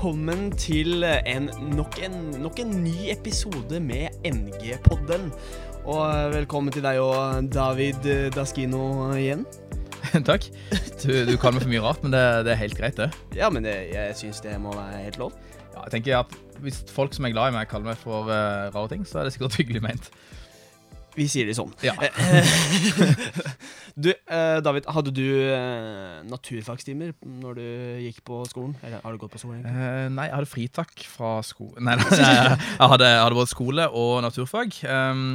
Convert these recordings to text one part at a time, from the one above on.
Velkommen til en, nok, en, nok en ny episode med NG-podden. Og velkommen til deg og David Daskino igjen. Takk. Du, du kaller meg for mye rart, men det, det er helt greit, det. Ja, men det, jeg syns det må være helt lov. Ja, jeg tenker at Hvis folk som er glad i meg, kaller meg for uh, rare ting, så er det sikkert hyggelig ment. Vi sier det sånn. Ja. du, eh, David, hadde du eh, naturfagstimer når du gikk på skolen? Eller har du gått på skolen? Eh, nei, jeg hadde fritak fra skolen. Nei, nei, nei jeg hadde, jeg hadde både skole og naturfag. Um,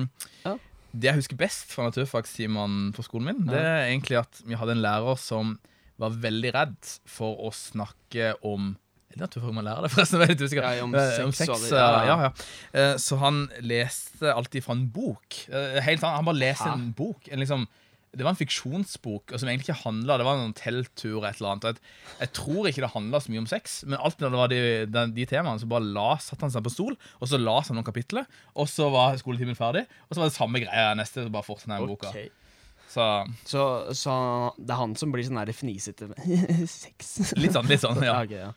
Ja. Det jeg husker best fra naturfagstimene på skolen min, det er egentlig at vi hadde en lærer som var veldig redd for å snakke om er det naturfag man lærer det, forresten? Er litt usikker. Ja, om om sex eh, ja. ja, ja. Eh, Så han leste alltid fra en bok. Eh, Helt sant, Han bare leste en bok. En liksom, det var en fiksjonsbok som egentlig ikke handla Det var en telttur og et eller annet. Jeg, jeg tror ikke det handla så mye om sex, men alltid når det var de, de, de temaene, så bare la, satte han seg på stol, og så las han noen kapitler, og så var skoletimen ferdig, og så var det samme greia neste. så bare fortsatte den boka. Ok. Så Så, så det er han som blir sånn der fnisete sex? litt sånn, litt sånn, ja. Okay, ja.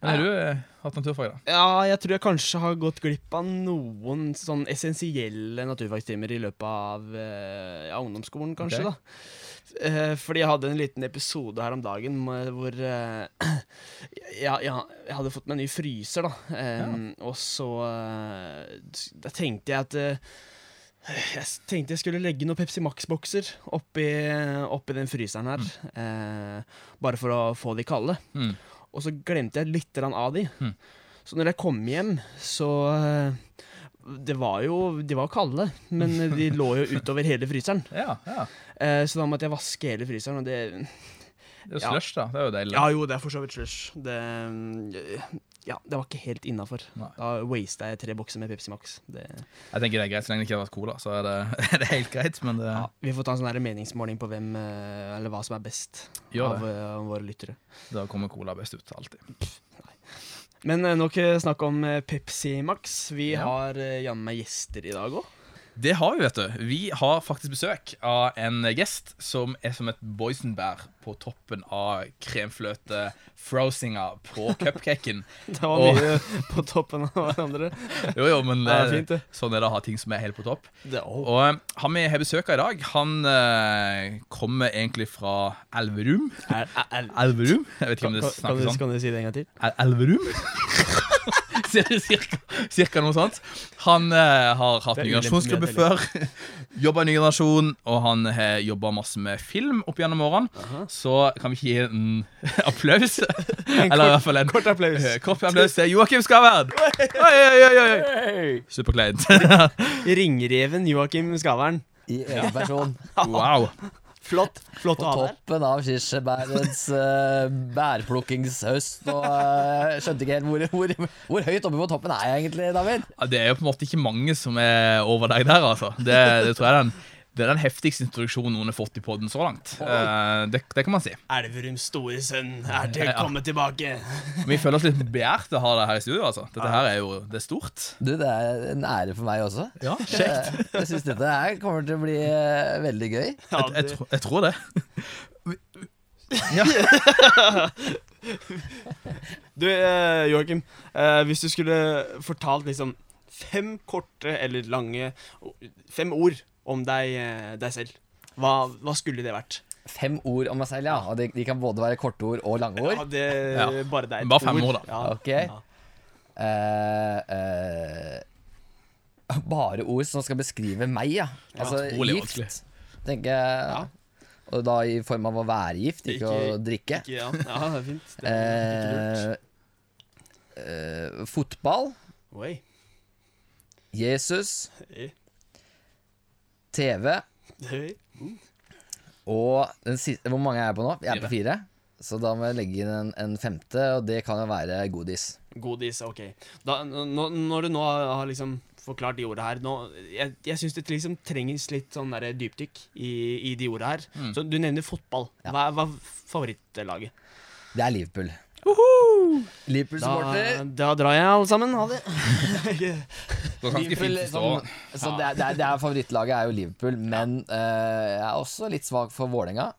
Men har du eh, hatt naturfag, da? Ja, jeg tror jeg kanskje har gått glipp av noen sånn essensielle naturfagstimer i løpet av eh, ja, ungdomsskolen, kanskje. Okay. da. Eh, fordi jeg hadde en liten episode her om dagen hvor ja, ja, jeg hadde fått meg en ny fryser, da. Ja. Og så da tenkte jeg at jeg tenkte jeg skulle legge noen Pepsi Max-bokser oppi, oppi den fryseren her. Eh, bare for å få de kalde. Mm. Og så glemte jeg litt av de. Mm. Så når jeg kom hjem, så eh, Det var jo De var kalde, men de lå jo utover hele fryseren. Ja, ja. Eh, så da måtte jeg vaske hele fryseren, og det Det er jo Ja. da. Det er jo deilig. Ja, jo, det er for så vidt slush. Det Ja, det var ikke helt innafor. Da wasta jeg tre bokser med Pepsi Max. Det, Jeg tenker det er greit, Så lenge det ikke har vært cola, så er det, er det helt greit. Men det ja, vi får ta en sånn meningsmåling på hvem eh, Eller hva som er best av, eh, våre lyttere. Da kommer cola best ut, alltid. Men eh, nok snakk om Pepsi Max. Vi Ja. har uh, jammen meg gjester i dag òg. Det har vi, vet du. Vi har faktisk besøk av en gjest som er som et boysenbær på toppen av kremfløte-frosinga på cupcaken. Det var Og- mye på toppen av hverandre. Jo, jo, men det er fint, det. sånn er det å ha ting som er helt på topp. det oh. Og eh, han vi har besøk av i dag, han uh, kommer egentlig fra Elverum. El, el, er, Elverum? Jeg vet ikke om det snakkes sånn. kan du si det en gang til? El Elverum? cirka, cirka noe sånt. Han eh, har hatt Ny generasjonsklubbe før. Jobba i Ny generasjon, og han har jobba masse med film opp gjennom årene. Så kan vi ikke gi en applaus? Eller i hvert fall en Kort applaus. eh, kort applaus til Joakim Skavern! Oi, oi, oi, oi. Superkleint. Ringreven Joakim Skavern. I egen person. wow. Flott. Flott På toppen av kirsebærets uh, bærplukkingshøst. Og uh, skjønte ikke helt hvor, hvor, hvor høyt oppe på toppen er jeg egentlig, David? Ja, Det er jo på en måte ikke mange som er over deg der, altså. Det, det tror jeg den, det er den heftigste introduksjonen noen har fått i podden så langt. Uh, det, det kan man si. Elverums store sønn er til Ja. komme tilbake. Vi føler oss litt begjært å ha deg her i studio. altså Dette her er jo det er stort. Du, Det er en ære for meg også. Ja, Jeg, jeg syns dette her kommer til å bli uh, veldig gøy. Ja, Jeg, jeg, jeg tror det. Ja. du, uh, Joakim. eh, hvis du skulle fortalt liksom fem korte eller lange Fem ord om deg, eh, deg selv, hva, hva skulle det vært? Fem ord om meg selv, ja. Og de, de kan både være korte ord og lange ord. Ja, det, Ja. Bare det er et Bare fem ord, da. Ja. Ok. Ja. Uh, uh, bare ord som skal beskrive meg, ja. Altså gift, vanskelig. tenker jeg. Ja. Og da i form av å være gift, ikke, Ikke- å drikke. Ikke, ja. ja, det er fint. Det er ikke lurt. Eh, eh, fotball, Oi. Jesus, Hei. TV og den siste Hvor mange er jeg på nå? Jeg er på fire. Så da må jeg legge inn en, en femte, og det kan jo være godis. Godis, ok. Da, nå, når du nå har liksom forklart de ordene her nå, Jeg, jeg syns det liksom trenges litt sånn der dypdykk i, i de ordene her. Mm. Så du nevner fotball. Hva, hva er favorittlaget? Det er Liverpool. Liverpool-supporter. Da, da drar jeg, alle sammen. Ha det. Det var ganske Liverpool, sånn, så det, er- det, er- det er favorittlaget er jo Liverpool, men uh, jeg er også litt svak for Vålerenga.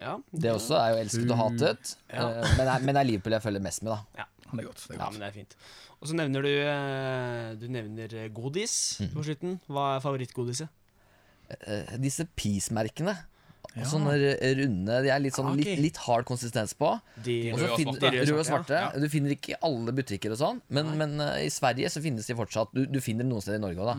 Ja, Det også er jo elsket og hatet. Ja. uh, Men, det er, men det er Liverpool jeg følger mest med, da. Det er godt. det er ja, men det er fint. Og så nevner du eh, Du nevner godis Mm. på slutten. Hva er favorittgodiset? Uh, Disse Peace-merkene. Ja. Sånne r- runde De er litt, sånn, Ah, litt, litt hard konsistens på. De røde og finner-. De røde og svarte, ja. Du finner ikke i alle butikker og sånn, men, men uh, i Sverige så finnes de fortsatt. Du, du finner noen steder i Norge òg, da.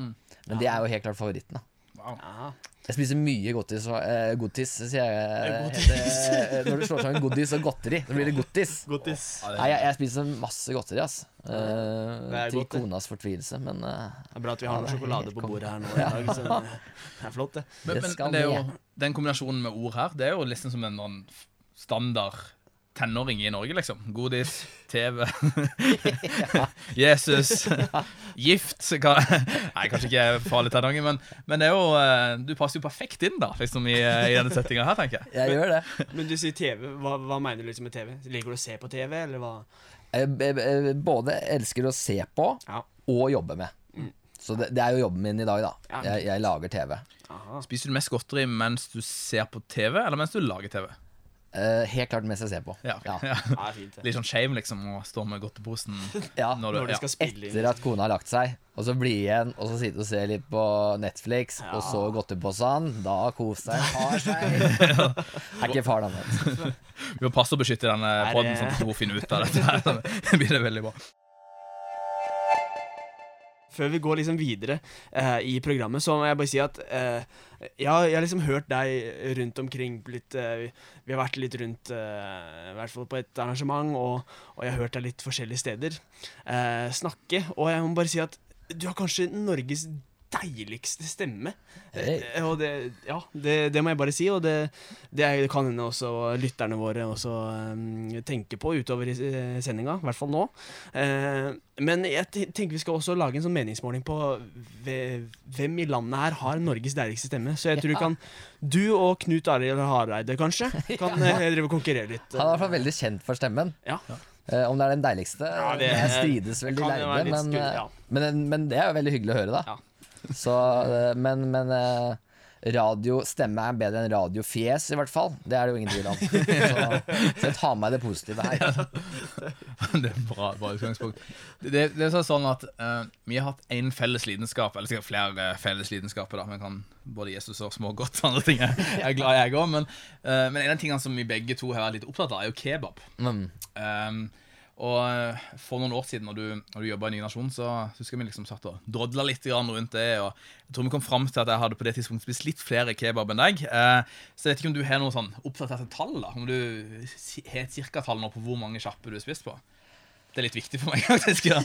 Men de er jo helt klart favoritten. da Wow. Jeg spiser mye godtis, og- eh, godtis sier jeg. Eh, godtis. heter- når du slår sammen godis og godteri, så blir det godtis. Er- Nei, jeg, jeg spiser masse godteri, ass. Eh, er til godt, det. konas fortvilelse, men uh, Det er bra at vi har Ja, noe sjokolade på bordet her nå ja. dag. Det er flott, det. Men, Det men, men det er jo, den kombinasjonen med ord her, det er jo liksom som en sånn standard tenåring i Norge, liksom. Godis, TV, Jesus, gift så Nei, kanskje ikke farlig tenåring, men, men det er jo eh, Du passer jo perfekt inn, da, liksom i, eh, i denne settinga her, tenker jeg. jeg gjør det. Men du sier TV. Hva, hva mener du liksom med TV? Liker du å se på TV, eller hva? Både elsker å se på Ja. og jobbe med. Så det, det er jo jobben min i dag, da. Jeg, jeg lager TV. Aha. Spiser du mest godteri mens du ser på TV, eller mens du lager TV? Eh, helt klart mest jeg ser på. Ja, Ja. ja. Ja, fint. Litt sånn shame, liksom, å stå med godteposen Ja. når du, Når du ja. skal spille inn. Etter at kona har lagt seg, og så bli igjen, og så sitte og se litt på Netflix, Ja. og så godteriposen, da koser deg, har seg. er ikke far, da. Vi må passe å beskytte denne poden, sånn at hun finner ut av dette. her. Det blir det veldig bra. Før vi går liksom videre eh, i programmet, så må jeg bare si at eh, ja, jeg har liksom hørt deg rundt omkring litt eh, vi, har vært litt rundt eh, I hvert fall på et arrangement, og, og jeg har hørt deg litt forskjellige steder eh, snakke. Og jeg må bare si at du har kanskje Norges deiligste stemme. Hey. Eh, og det, ja, det, det må jeg bare si, og det, det kan hende også lytterne våre også um, tenker på utover i uh, sendinga, i hvert fall nå. Uh, men jeg tenker vi skal også lage en sånn meningsmåling på hvem i landet her har Norges deiligste stemme. Så jeg tror Ja. kan du og Knut Arild Hareide kanskje kan ja. drive og konkurrere litt. Han er i hvert fall veldig kjent for stemmen. Ja. Uh, om det er den deiligste, Ja, det, det- strides veldig lærde, men, eh, men, men det er jo veldig hyggelig å høre, da. Ja. Så, eh, men men eh, radiostemme er bedre enn radiofjes, i hvert fall. Det er det jo ingen tvil om. Så, så jeg tar med meg det positive her. Det er bra, bra utgangspunkt. Det, det, er sånn at uh, Vi har hatt én felles lidenskap, eller sikkert flere felles lidenskaper. da, men kan Både Jesus og smågodt og andre ting jeg er glad jeg òg. Men, uh, men en av tingene som vi begge to har vært litt opptatt av, er jo kebab. Mm. Um, og eh, for noen år siden, når du, når du jobba i Ny Nasjon, så husker vi liksom satt og drodla litt rundt det. Og jeg tror vi kom fram til at jeg hadde på det tidspunktet spist litt flere kebab enn deg. Eh, så jeg vet ikke om du har noe sånn oppdaterte tall? da Om du har et cirka-tall nå på hvor mange sjapper du har spist på? Det er litt viktig for meg, faktisk. Ja.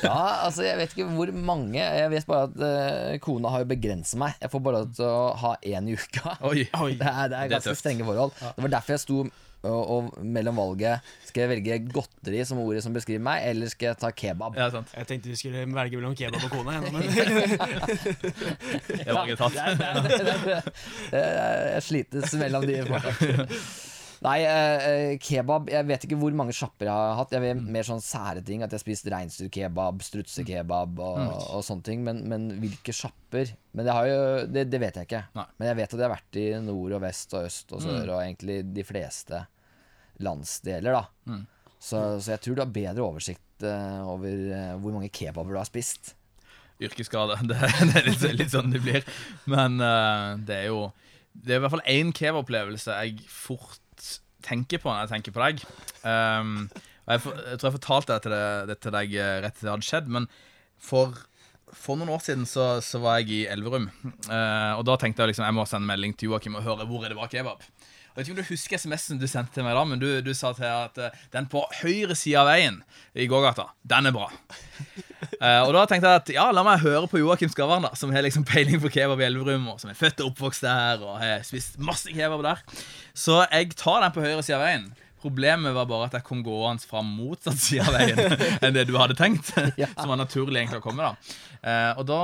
Ja, altså jeg vet ikke hvor mange. Jeg vet bare at uh, kona har jo begrenset meg. Jeg får bare lov til å ha én i uka. Oi. Oi. Det er, det er Det er ganske strenge forhold. Det var derfor jeg sto og, og mellom valget Skal jeg velge godteri som ordet som beskriver meg, eller skal jeg ta kebab? Ja, sant. Jeg tenkte du skulle velge mellom kebab og kone. Men Det var ikke tatt. Jeg slites mellom de fortsatt. Nei, eh, eh, kebab Jeg vet ikke hvor mange sjapper jeg har hatt. Jeg vet mer sånn sære ting. At jeg har spist reinsdyrkebab, strutsekebab og, og sånne ting. Men, men hvilke sjapper Men det, har jo, det, det vet jeg ikke. Nei. Men jeg vet at jeg har vært i nord og vest og øst og sør, og egentlig de fleste landsdeler, da. Så, så jeg tror du har bedre oversikt uh, over uh, hvor mange kebaber du har spist. Yrkesskade. Det, det er litt, litt sånn det blir. Men uh, det er jo Det er i hvert fall én kebabopplevelse jeg fort tenker på når jeg tenker på deg. Um, jeg, for, jeg tror jeg fortalte det til, det, det til deg rett til det hadde skjedd, men for, for noen år siden så, så var jeg i Elverum. Uh, og da tenkte jeg liksom jeg må sende melding til Joakim og høre hvor er det var kebab. Jeg vet ikke om du husker SMS-en du sendte til meg da, men du, du sa til at uh, den på høyre side av veien i gågata, den er bra. Uh, og da tenkte jeg at ja, la meg høre på Joakim Skavern, da, som har liksom peiling på kebab i Elverum, og som er født og oppvokst der, og har spist masse kebab der. Så jeg tar den på høyre side av veien. Problemet var bare at jeg kom gående fra motsatt side av veien enn det du hadde tenkt. Som var naturlig egentlig å komme, da. Uh, og da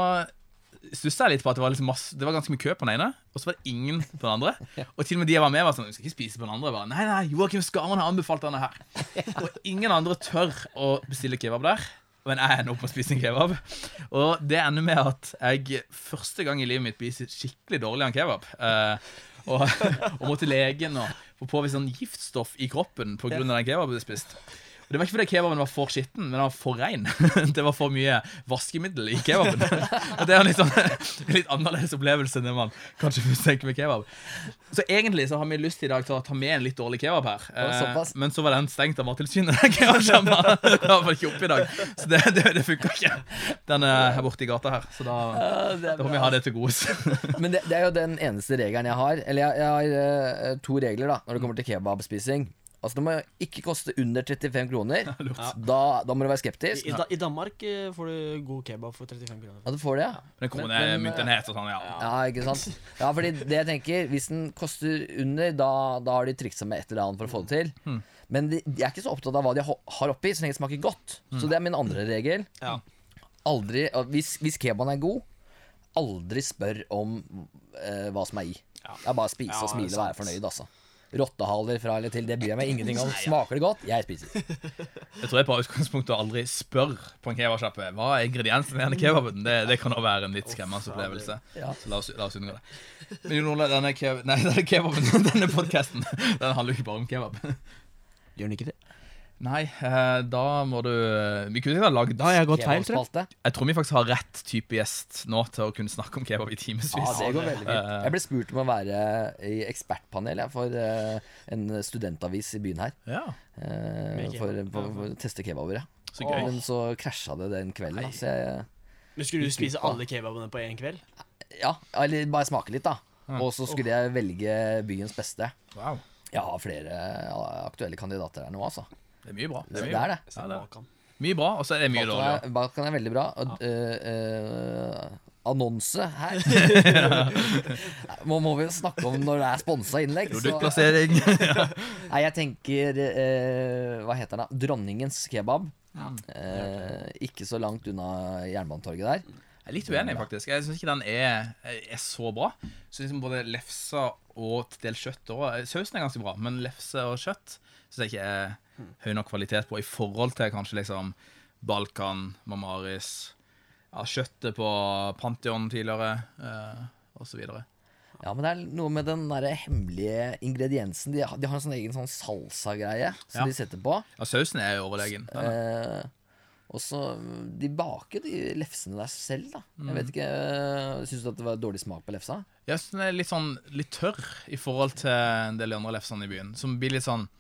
stussa litt på at det var, liksom masse, det var ganske mye kø på den ene, og så var det ingen på den andre. Og til og med de jeg var med, var sånn Du skal ikke spise på den andre. Bare, nei, nei, Joakim Skarman har anbefalt denne her. Og ingen andre tør å bestille kebab der. Men jeg ender opp med å spise en kebab. Og det ender med at jeg første gang i livet mitt spiser skikkelig dårlig av en kebab. Uh, og, og må til legen og få påvist sånn giftstoff i kroppen pga. den kebaben du spiste. Det var ikke fordi kebaben var for skitten, men den var for rein. Det var for mye vaskemiddel i kebaben. Og Det er en litt, sånn, litt annerledes opplevelse enn det man kanskje først tenker med kebab. Så egentlig så har vi lyst i dag til å ta med en litt dårlig kebab her. Ja. Eh, men så var den stengt av Mattilsynet. den. Var ikke oppe i dag. Så det, det, det funka ikke. Den er her borte i gata her. Så da, da får vi ha det til gode. Men det, det er jo den eneste regelen jeg har. Eller jeg, jeg har eh, to regler da når det kommer til kebabspising. Altså Det må ikke koste under 35 kroner. Da, da må du være skeptisk. i, Da- I Danmark eh, får du god kebab for 35 kroner. Ja, du får det, ja. Den kommer med myntenhet mynten het og sånn, ja. Ja, ikke sant? Ja, fordi det jeg tenker Hvis den koster under, da, da har de triksa med et eller annet for å få det til. Hmm. Men de, de er ikke så opptatt av hva de har oppi, så lenge det smaker godt. Hmm. Så det er min andre regel. Ja. Aldri, hvis, hvis kebaben er god, aldri spør om eh, hva som er i. Ja. Det er bare å spise og smile og være fornøyd, altså. Rottehaler fra eller til, det bryr jeg meg ingenting om. Smaker det godt? Jeg spiser. Jeg tror jeg på utgangspunktet aldri spør på en kebabsjappe hva er ingrediensene i denne kebaben. Det, det kan også være en litt skremmende opplevelse. Ja. Så la oss, la oss unngå det. Men Jon Ole, denne, kev nei, denne kebaben, denne podkasten, den handler jo ikke bare om kebab. Gjør den ikke det? Nei, eh, da må du Vi kunne ikke ha lagd Da har jeg gått feil, tror jeg. Jeg tror vi faktisk har rett type gjest nå til å kunne snakke om kebab i timevis. Ja, det går veldig fint. Eh, Jeg ble spurt om å være i ekspertpanel jeg, for eh, en studentavis i byen her. Ja, eh, for, for, for å teste kebaber, ja. så gøy. Men så krasja det den kvelden. Da, så jeg, Men skulle du spise alle kebabene på én kveld? ja, eller bare smake litt, da. Og så skulle jeg velge byens beste. Wow. Jeg har flere aktuelle kandidater her nå, altså. Det er mye bra. Det Det er er mye, det. Ja, det er- mye bra, og så er det mye dårlig. er, Balkan er veldig bra. Og, øh, øh, annonse her. Nå må vi jo snakke om når det er sponsa innlegg. Produktplassering. Nei, jeg tenker øh, Hva heter den? Dronningens kebab. Eh, ikke så langt unna Jernbanetorget der. Jeg er litt uenig, faktisk. Jeg syns ikke den er, er så bra. Så liksom Både lefse og til dels kjøtt og Sausen er ganske bra, men lefse og kjøtt syns jeg ikke er høy nok kvalitet på i forhold til kanskje liksom Balkan, Mamaris ja, Kjøttet på Pantheon tidligere, eh, osv. Ja, men det er noe med den der hemmelige ingrediensen. De har, de har en sånn egen sånn salsa-greie som Ja. de setter på. Ja, sausen er jo overlegen. Er- Eh, og så De baker de lefsene der selv, da. Mm. Jeg vet ikke uh, Syns du at det var dårlig smak på lefsa? Jeg synes den er litt sånn litt tørr i forhold til en del andre lefsene i byen. Som blir litt sånn eh,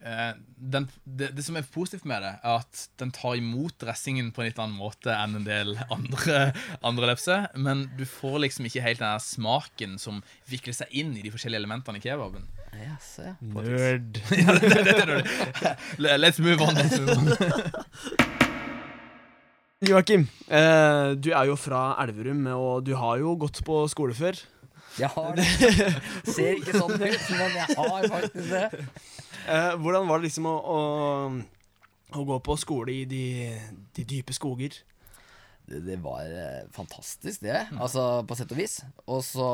den, det, det som er positivt med det, er at den tar imot dressingen på en litt annen måte enn en del andre, andre lefser. Men du får liksom ikke helt den smaken som vikler seg inn i de forskjellige elementene i kebaben. Yes, ja. Nerd. Ja, det, det, det, det. Let's move on. Let's move on. Joakim, eh, du er jo fra Elverum, og du har jo gått på skole før. Jeg har det. Ser ikke sånn ut, men jeg har faktisk det. Eh, hvordan var det liksom å, å, å gå på skole i de, de dype skoger? Det, det var eh, fantastisk, det. Altså, på sett og vis. Og så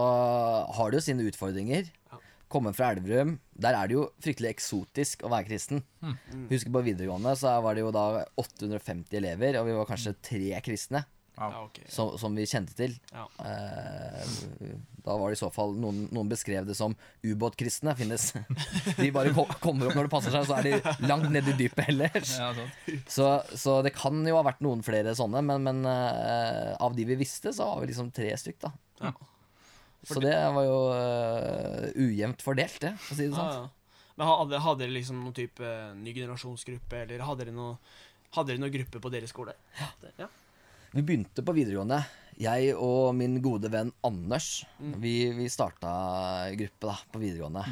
har det jo sine utfordringer. Komme fra Elverum. Der er det jo fryktelig eksotisk å være kristen. Husker på videregående så var det jo da 850 elever, og vi var kanskje tre kristne. Ja, som, som vi kjente til. Ja. Eh, da var det i så fall noen, noen beskrev det som ubåtkristne finnes. De bare ko- kommer opp når det passer seg, så er de langt nede i dypet ellers. Ja. Så, så det kan jo ha vært noen flere sånne, men, men eh, av de vi visste, så var vi liksom tre stykk, da. Ja. Så det var jo uh, ujevnt fordelt, det, for å si det Ja, sånn. ja. Men hadde, hadde dere liksom noen type ny generasjonsgruppe, eller hadde dere noe noen gruppe på deres skole? Det- ja. Vi begynte på videregående. Jeg og min gode venn Anders Mm. Vi, vi starta gruppe da, på videregående.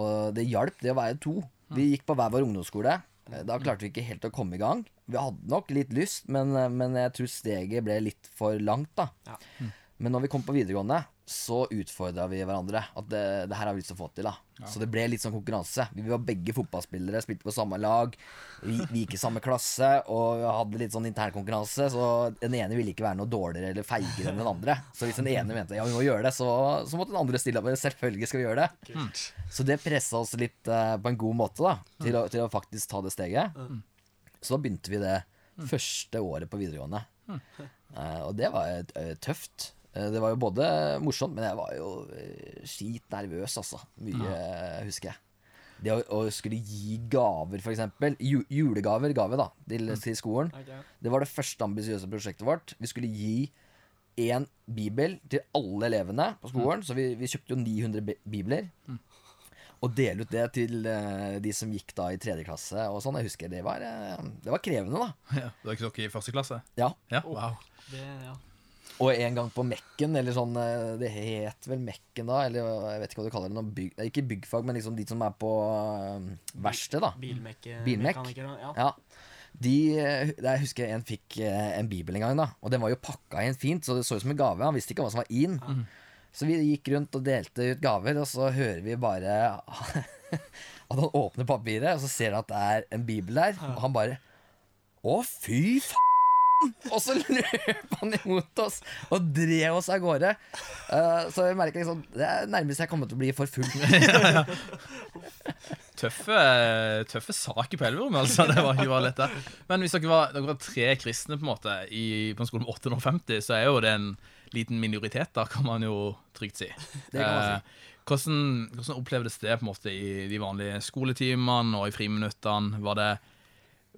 Og det hjalp, det å være to. Vi gikk på hver vår ungdomsskole. Eh, Da klarte vi ikke helt å komme i gang. Vi hadde nok litt lyst, men, eh, men jeg tror steget ble litt for langt. da Ja. Men når vi kom på videregående, så utfordra vi hverandre. At det, det her har vi lyst til å få til. da Så det ble litt sånn konkurranse. Vi var begge fotballspillere, spilte på samme lag. Vi, vi gikk i samme klasse og hadde litt sånn internkonkurranse. Så den ene ville ikke være noe dårligere eller feigere enn den andre. Så hvis den ene mente ja, vi må gjøre det, så, så måtte den andre stille opp. Selvfølgelig skal vi gjøre det. Kult. Så det pressa oss litt uh, på en god måte da til å, til å faktisk ta det steget. Så da begynte vi det første året på videregående. Eh, og det var eh, tøft. Eh, det var jo både morsomt, men jeg var jo skitnervøs, skit nervøs, altså. Mye, ja. husker jeg. Det å, å skulle gi gaver, f.eks. Ju, julegaver gave da, til, til skolen. Det var det første ambisiøse prosjektet vårt. Vi skulle gi én bibel til alle elevene på skolen. Så vi, vi kjøpte jo 900 bi- bibler. Og dele ut det til eh, de som gikk da i tredje klasse og sånn. Jeg husker det var, eh, det var krevende, da. Ja, det var ikke dere i første klasse? Ja. Ja, wow. Det, ja. Og en gang på Mekken, eller sånn eh, Det het vel Mekken da, eller jeg vet ikke hva du kaller det. Bygg, ikke byggfag, men liksom de som er på uh, verksted, da. Bilmekk? mekaniker, Ja. Ja. De, eh, jeg husker en fikk eh, en bibel en gang, da. Og den var jo pakka inn fint, så det så ut som en gave. Han visste ikke hva som var in. Så vi gikk rundt og delte ut gaver, og så hører vi bare at han åpner papiret, og så ser han at det er en bibel der, og han bare Å, fy faen! Og så løp han imot oss og drev oss av gårde. Uh, så jeg merker liksom Det er nærmest jeg kommer til å bli for full. Tøffe, tøffe saker på Elverum, altså. Det var ikke bare lett det. Men hvis dere var, dere var tre kristne på en måte i, på en skole med 850, så er jo det en liten minoritet, da, kan man jo trygt si. Det kan man si. Eh, hvordan, hvordan opplevdes det på en måte i de vanlige skoletimene og i friminuttene? Var det,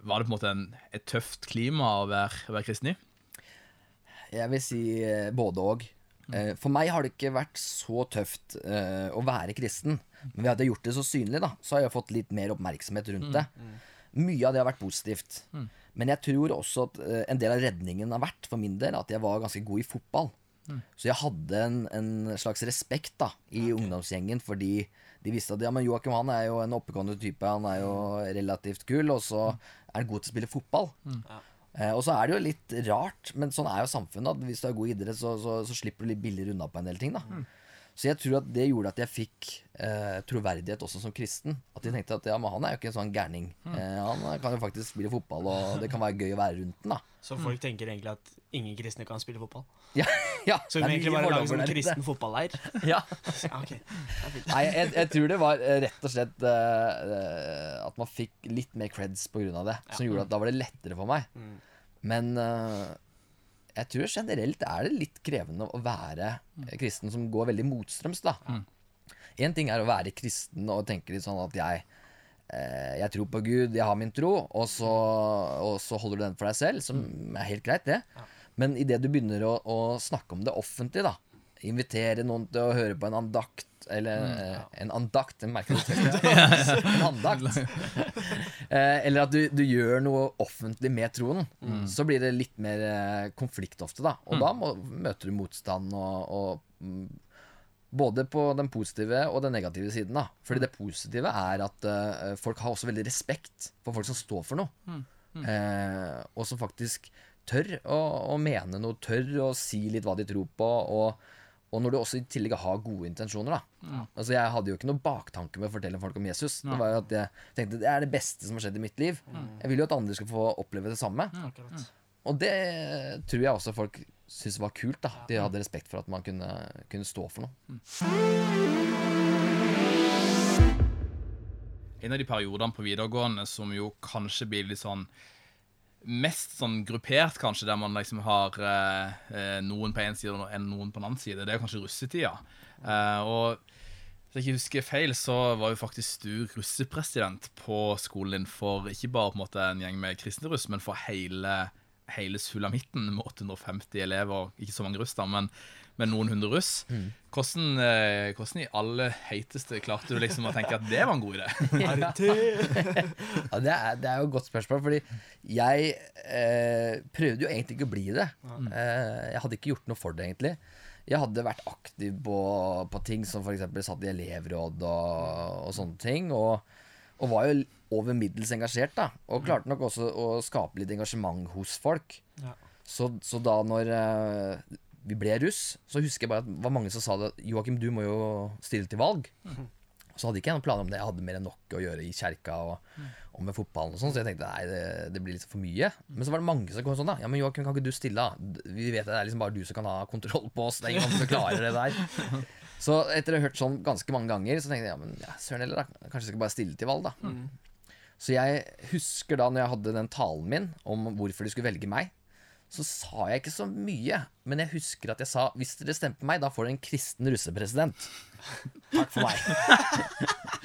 var det på en måte en, et tøft klima å være, å være kristen i? Jeg vil si eh, både og. Eh, For meg har det ikke vært så tøft eh, å være kristen. Men ved at jeg har gjort det så synlig, da, så har jeg fått litt mer oppmerksomhet rundt det. Mye av det har vært positivt. Men jeg tror også at en del av redningen har vært for min del at jeg var ganske god i fotball. Så jeg hadde en, en slags respekt da i ungdomsgjengen fordi de visste at ja, men Joakim han er jo en oppegående type, han er jo relativt kul, og så er god til å spille fotball. Eh, og så er det jo litt rart, men sånn er jo samfunnet. At hvis du er god i idrett, så, så, så slipper du litt billigere unna på en del ting. da Så jeg tror at det gjorde at jeg fikk eh, troverdighet også som kristen. At de tenkte at ja, men han er jo ikke en sånn gærning. Eh, han kan jo faktisk spille fotball, og det kan være gøy å være rundt den. da Så folk tenker egentlig at ingen kristne kan spille fotball. Ja, ja Så vi det må egentlig bare lage sånn kristen fotballeir. Ja. Ja, ok. Det fint. Nei, jeg, jeg tror det var eh, rett og slett eh, at man fikk litt mer creds av det. Som gjorde at da var det lettere for meg. Mm. Men eh, jeg tror generelt er det litt krevende å være kristen som går veldig motstrøms, da. Én ting er å være kristen og tenke litt sånn at jeg eh, jeg tror på Gud, jeg har min tro, og så, og så holder du den for deg selv, som er helt greit, det. Men idet du begynner å, å snakke om det offentlig, da Invitere noen til å høre på en andakt, eller eh, en andakt En. En andakt. Eh, eller at du, du gjør noe offentlig med troen. Så blir det litt mer eh, konflikt ofte, da. Og da må, møter du motstand og, og mm, både på den positive og den negative siden. da Fordi det positive er at uh, folk har også veldig respekt for folk som står for noe. Eh, og som faktisk tør å, å mene noe, tør å si litt hva de tror på. Og, og når du også i tillegg har gode intensjoner. da Altså Jeg hadde jo ikke noe baktanke med å fortelle folk om Jesus. Det var jo at jeg tenkte det er det beste som har skjedd i mitt liv. Jeg vil jo at andre skal få oppleve det samme. Akkurat. Og det tror jeg også folk syntes var kult. da De hadde respekt for at man kunne, kunne stå for noe. En av de periodene på videregående som jo kanskje blir litt sånn Mest sånn gruppert, kanskje, der man liksom har eh, eh, noen på én side og noen på en annen side, det er kanskje russetida. Eh, og hvis jeg ikke husker feil, så var jo faktisk du russepresident på skolen din for ikke bare på en måte en gjeng med kristne russ, men for hele, hele sulamitten med 850 elever. Ikke så mange russ, da, men, men noen hundre russ. Hvordan, eh, hvordan i alle heiteste klarte du liksom å tenke at det var en god idé? Ja, det, er, det er jo et godt spørsmål, fordi jeg eh, prøvde jo egentlig ikke å bli det. Eh, jeg hadde ikke gjort noe for det, egentlig. Jeg hadde vært aktiv på, på ting som f.eks. satt i elevråd og, og sånne ting. Og, og var jo over middels engasjert, da. Og klarte nok også å skape litt engasjement hos folk. Ja. Så, så da når eh, vi ble russ, så husker jeg bare at det var mange som sa det Joakim, du må jo stille til valg. Så hadde ikke jeg noen planer om det. Jeg hadde mer enn nok å gjøre i kjerka og, og med fotballen og sånn, så jeg tenkte nei, det, det blir litt for mye. Men så var det mange som kom sånn, da. Ja, men Joakim, kan ikke du stille, da? Vi vet at det er liksom bare du som kan ha kontroll på oss. Det er ingen andre som klarer det der. Så etter å ha hørt sånn ganske mange ganger, så tenkte jeg ja, men ja, søren heller, da. Kanskje jeg skal bare stille til valg, da. Så jeg husker da når jeg hadde den talen min om hvorfor de skulle velge meg, så sa jeg ikke så mye. Men jeg husker at jeg sa hvis dere stemmer på meg, da får dere en kristen russepresident. Takk for meg.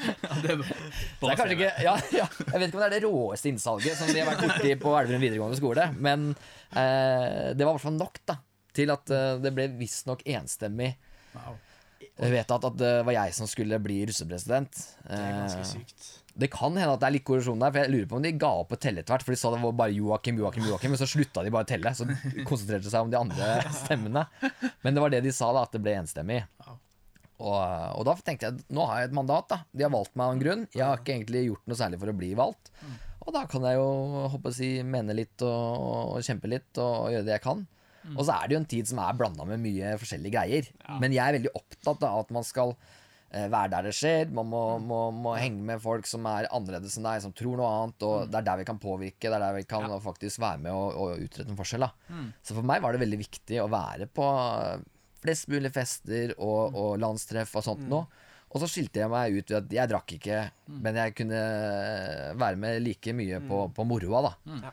Ja, det, er kanskje ikke, ja, ja, jeg vet ikke om det er det råeste innsalget som de har vært borti på Elverum videregående skole, men eh, det var i hvert fall nok da, til at eh, det ble visstnok enstemmig Wow. vedtatt at det var jeg som skulle bli russepresident. Det er ganske Eh, sykt. Det kan hende at det er litt korrosjon der, for jeg lurer på om de ga opp å telle etter hvert. For de sa det var bare Joakim, Joakim, Joakim, men så slutta de bare å telle. Så konsentrerte de seg om de andre stemmene. Men det var det de sa, da, at det ble enstemmig. Og, og da tenkte jeg nå har jeg et mandat, da. De har valgt meg av en grunn. Jeg har ikke egentlig gjort noe særlig for å bli valgt. Og da kan jeg jo håper å si, mene litt og, og kjempe litt og, gjøre det jeg kan. Og så er det jo en tid som er blanda med mye forskjellige greier. Men jeg er veldig opptatt av at man skal være der det skjer. Man må, må, må henge med folk som er annerledes enn deg, som tror noe annet. Og det er der vi kan påvirke, det er der vi kan faktisk være med og, og utrette en forskjell. Da. Så for meg var det veldig viktig å være på flest mulig fester og, og landstreff og sånt noe. Og så skilte jeg meg ut ved at jeg drakk ikke, men jeg kunne være med like mye på, på moroa, da. Ja.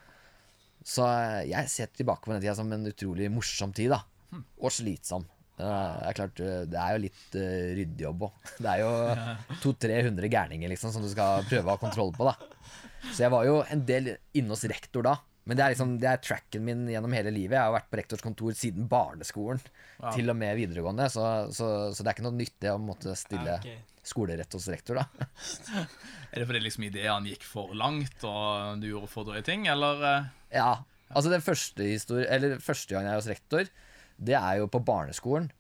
Så eh, jeg ser tilbake på den tida som en utrolig morsom tid, da. Og slitsom. Det er klart, eh, det er jo litt uh, ryddejobb òg. Det er jo 200-300 gærninger liksom, som du skal prøve å ha kontroll på. da Så jeg var jo en del inne hos rektor da. Men det er liksom, det er tracken min gjennom hele livet. Jeg har vært på rektors kontor siden barneskolen Wow. til og med videregående. Så, så, så det er ikke noe nytt det å måtte stille Ja, okay. skolerett hos rektor, da. Er det fordi liksom ideene gikk for langt, og du gjorde for drøye ting, eller? eh? Ja, altså den første Eller første gang jeg er hos rektor Det er jo på barneskolen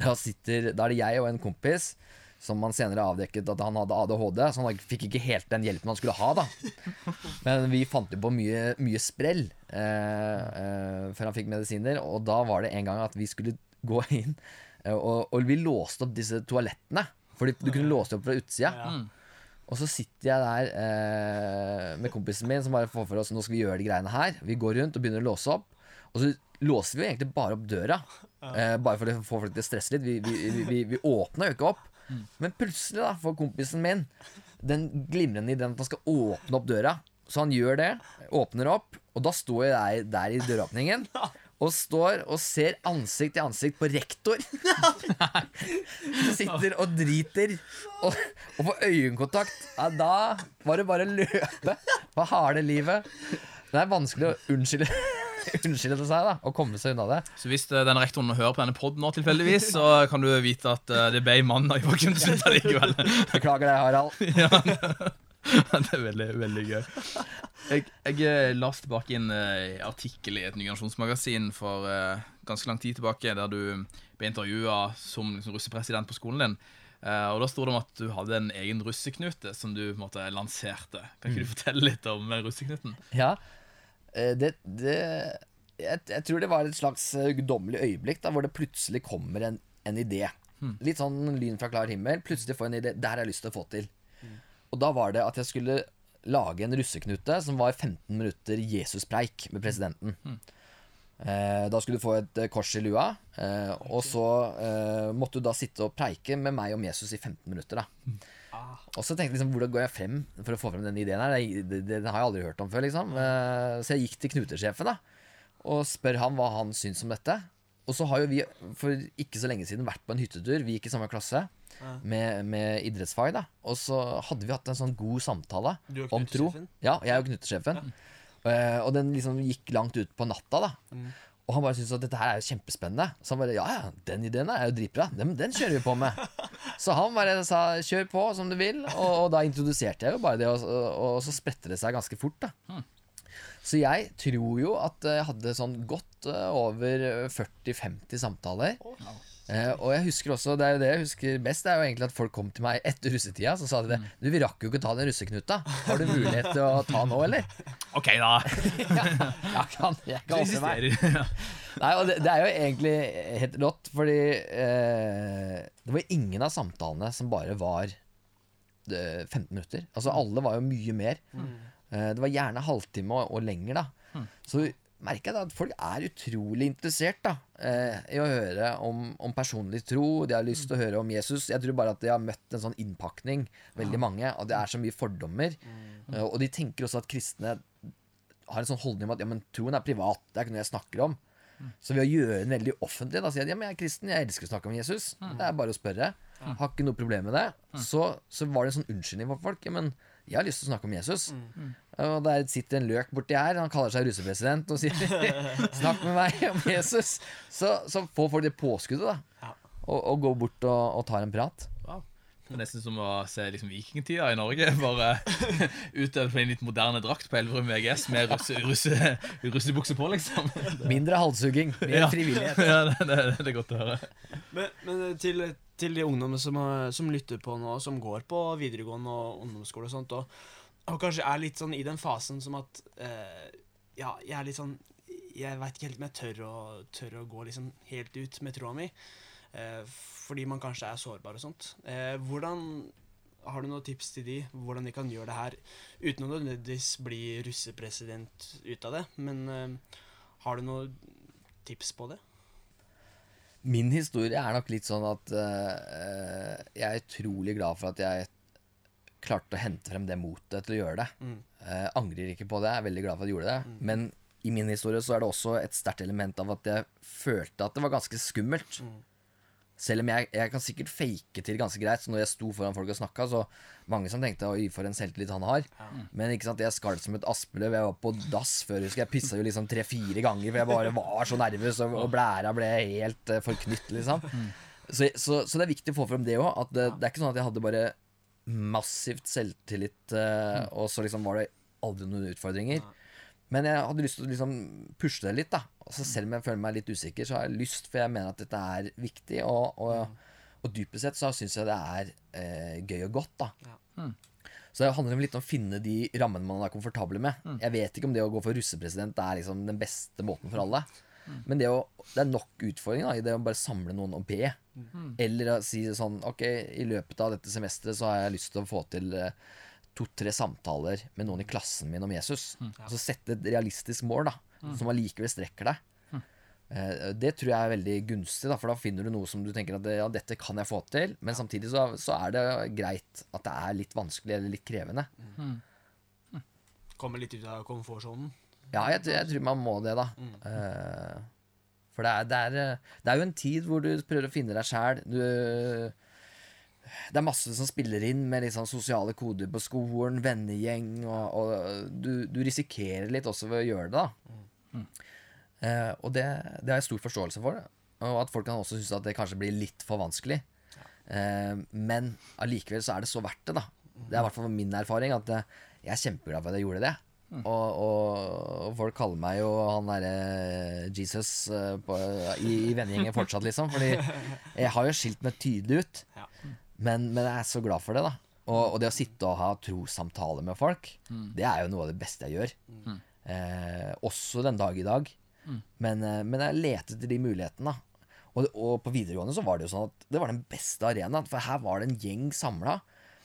da, sitter, da er det jeg og en kompis Som man senere avdekket at han hadde ADHD Så han fikk ikke helt den hjelpen han skulle ha da Men vi fant jo på mye, mye sprell eh, eh, Før han fikk medisiner Og da var det en gang at vi skulle gå inn eh, og, og vi låste opp disse toalettene Fordi du kunne låse opp fra utsida Ja. og så sitter jeg der eh, med kompisen min som bare får for oss Nå skal vi gjøre de greiene her. Vi går rundt og begynner å låse opp. Og så låser vi jo egentlig bare opp døra. Eh, bare for å få folk til å stresse litt. Vi, vi, vi, vi, åpna jo ikke opp. Men plutselig da får kompisen min den glimrende ideen at han skal åpne opp døra. Så han gjør det. Åpner opp. Og da står jeg der i døråpningen. Og står og ser ansikt til ansikt på rektor. Som sitter og driter og, og får øyekontakt. Ja, da var det bare å løpe på harde livet. Det er vanskelig å unnskylde, unnskylde seg da og komme seg unna det. Så hvis den denne rektoren hører på denne podden nå tilfeldigvis, så kan du vite at eh, det ble mandag i slutt allikevel. Beklager det, Harald. ja, det er veldig, veldig gøy. Jeg, jeg eh, las tilbake en eh, artikkel i et nygenerasjonsmagasin for eh, ganske lang tid tilbake, der du ble intervjua som liksom, russepresident på skolen din. Uh, og Da sto det om at du hadde en egen russeknute som du på en måte lanserte. Kan ikke du fortelle litt om eh, russeknuten? Ja, eh, det, det jeg, jeg tror det var et slags eh, guddommelig øyeblikk da, hvor det plutselig kommer en, en idé. Litt sånn lyn fra klar himmel. Plutselig får jeg en idé. Det her har jeg lyst til å få til. Og da var det at jeg skulle lage en russeknute som var 15 minutter Jesuspreik med presidenten. Eh, da skulle du få et eh, kors i lua, eh, og så eh, måtte du da sitte og preike med meg om Jesus i 15 minutter. da og så tenkte jeg liksom, hvordan går jeg frem for å få frem denne ideen her? Det, det, det har jeg aldri hørt om før, liksom. Eh, Så jeg gikk til knutesjefen da og spør han hva han syns om dette. Og så har jo vi for ikke så lenge siden vært på en hyttetur, vi gikk i samme klasse, med, med idrettsfag. da Og så hadde vi hatt en sånn god samtale om tro. Ja, jeg og knutesjefen. Ja. og den liksom gikk langt ut på natta, da. Og han bare syntes at dette her er jo kjempespennende. Så han bare ja ja, den ideen er jo dritbra. Den, den kjører vi på med. Så han bare sa kjør på som du vil, og, og da introduserte jeg jo bare det, og, og, så spredte det seg ganske fort, da. Så jeg tror jo at jeg hadde sånn godt eh, over 40-50 samtaler. Eh, og jeg husker også, det er jo det jeg husker best, det er jo egentlig at folk kom til meg etter russetida. Så sa de det. Du, vi rakk jo ikke ta den russeknuta. Har du mulighet til å ta nå, eller? OK, da. Jeg kan, jeg kan også meg. Nei, og det, det er jo egentlig helt rått, fordi eh, det var ingen av samtalene som bare var eh, 15 minutter. Altså alle var jo mye mer. Eh, det var gjerne halvtime og, og lenger, da. Så merker jeg da at folk er utrolig interessert da eh, i å høre om, om personlig tro. De har lyst til å høre om Jesus. Jeg tror bare at de har møtt en sånn innpakning, veldig mange. Og det er så mye fordommer. Eh, og de tenker også at kristne har en sånn holdning om at ja, men troen er privat. Det er ikke noe jeg snakker om. Så ved å gjøre den veldig offentlig, da sier de ja, men jeg er kristen, jeg elsker å snakke om Jesus. Det er bare å spørre. Har ikke noe problem med det. Så, så var det en sånn unnskyldning for folk. Ja, men jeg har lyst til å snakke om Jesus. Og der sitter en løk borti her, han kaller seg russepresident og sier 'snakk med meg om Jesus'. Så, så får folk det påskuddet, da. Og, og går bort og, og tar en prat. Wow. Det er nesten som å se liksom vikingtida i Norge. Bare utøvd på en litt moderne drakt på Elverum VGS med russe, russe, på, liksom. Mindre halshugging, mer Ja. frivillighet. Ja, det, det, det er godt å høre. Men, men til, til de ungdommene som, som lytter på nå, som går på videregående og ungdomsskole og sånt, og, og kanskje er litt sånn i den fasen som at uh, Ja, jeg er litt sånn Jeg veit ikke helt om jeg tør å, tør å gå liksom helt ut med troa mi. Uh, fordi man kanskje er sårbar og sånt. Uh, hvordan Har du noen tips til de hvordan de kan gjøre det her uten å nødvendigvis bli russepresident ut av det? Men uh, har du noen tips på det? Min historie er nok litt sånn at uh, jeg er utrolig glad for at jeg klarte å hente frem det motet til å gjøre det. Mm. Eh, angrer ikke på det, er veldig glad for at jeg gjorde det. Men i min historie så er det også et sterkt element av at jeg følte at det var ganske skummelt. Selv om jeg, jeg kan sikkert fake til ganske greit. Så når jeg sto foran folk og snakka, så mange som tenkte oi, for en selvtillit han har. Men ikke sant, jeg skalv som et aspeløv. Jeg var på dass før, husker jeg. Jeg pissa jo liksom tre-fire ganger, for jeg bare var så nervøs, og, og blæra ble helt uh, forknytt, liksom. Så, så, så det er viktig å få frem det òg. At det, det er ikke sånn at jeg hadde bare massivt selvtillit, eh, og så liksom var det aldri noen utfordringer. Men jeg hadde lyst til å liksom pushe det litt. da Altså Selv om jeg føler meg litt usikker, så har jeg lyst, for jeg mener at dette er viktig. Og, og, og dypest sett så syns jeg det er eh, gøy og godt. da Ja. Så det handler litt om å finne de rammene man er komfortable med. Jeg vet ikke om det å gå for russepresident er liksom den beste måten for alle. Men det, å, det er nok utfordringer da, i det å bare samle noen og be. Eller å si sånn Ok, i løpet av dette semesteret så har jeg lyst til å få til eh, to-tre samtaler med noen i klassen min om Jesus. Altså sette et realistisk mål, da, som allikevel strekker deg. Eh, Det tror jeg er veldig gunstig, da, for da finner du noe som du tenker at ja, dette kan jeg få til. Men samtidig så, så er det greit at det er litt vanskelig eller litt krevende. Komme litt ut av komfortsonen? Ja, jeg, jeg tror man må det, da. Eh, for det er, det, er, eh, det er jo en tid hvor du prøver å finne deg sjæl. Det er masse som spiller inn med sånn sosiale koder på skolen, vennegjeng, og, og du, du risikerer litt også ved å gjøre det, da. Eh, og det, det har jeg stor forståelse for. Og at folk kan også synes at det kanskje blir litt for vanskelig. Eh, men allikevel så er det så verdt det, da. Det er i hvert fall min erfaring at eh, jeg er kjempeglad for at jeg gjorde det. Og, og, og folk kaller meg jo han derre Jesus eh, på, i, i vennegjengen fortsatt, liksom. Fordi jeg har jo skilt meg tydelig ut. Ja. Men, men jeg er så glad for det, da. Og, og det å sitte og ha trossamtaler med folk, det er jo noe av det beste jeg gjør. Eh, også den dag i dag. Men, eh, men jeg leter etter de mulighetene. da. Og, og på videregående så var det jo sånn at det var den beste arenaen. For her var det en gjeng samla.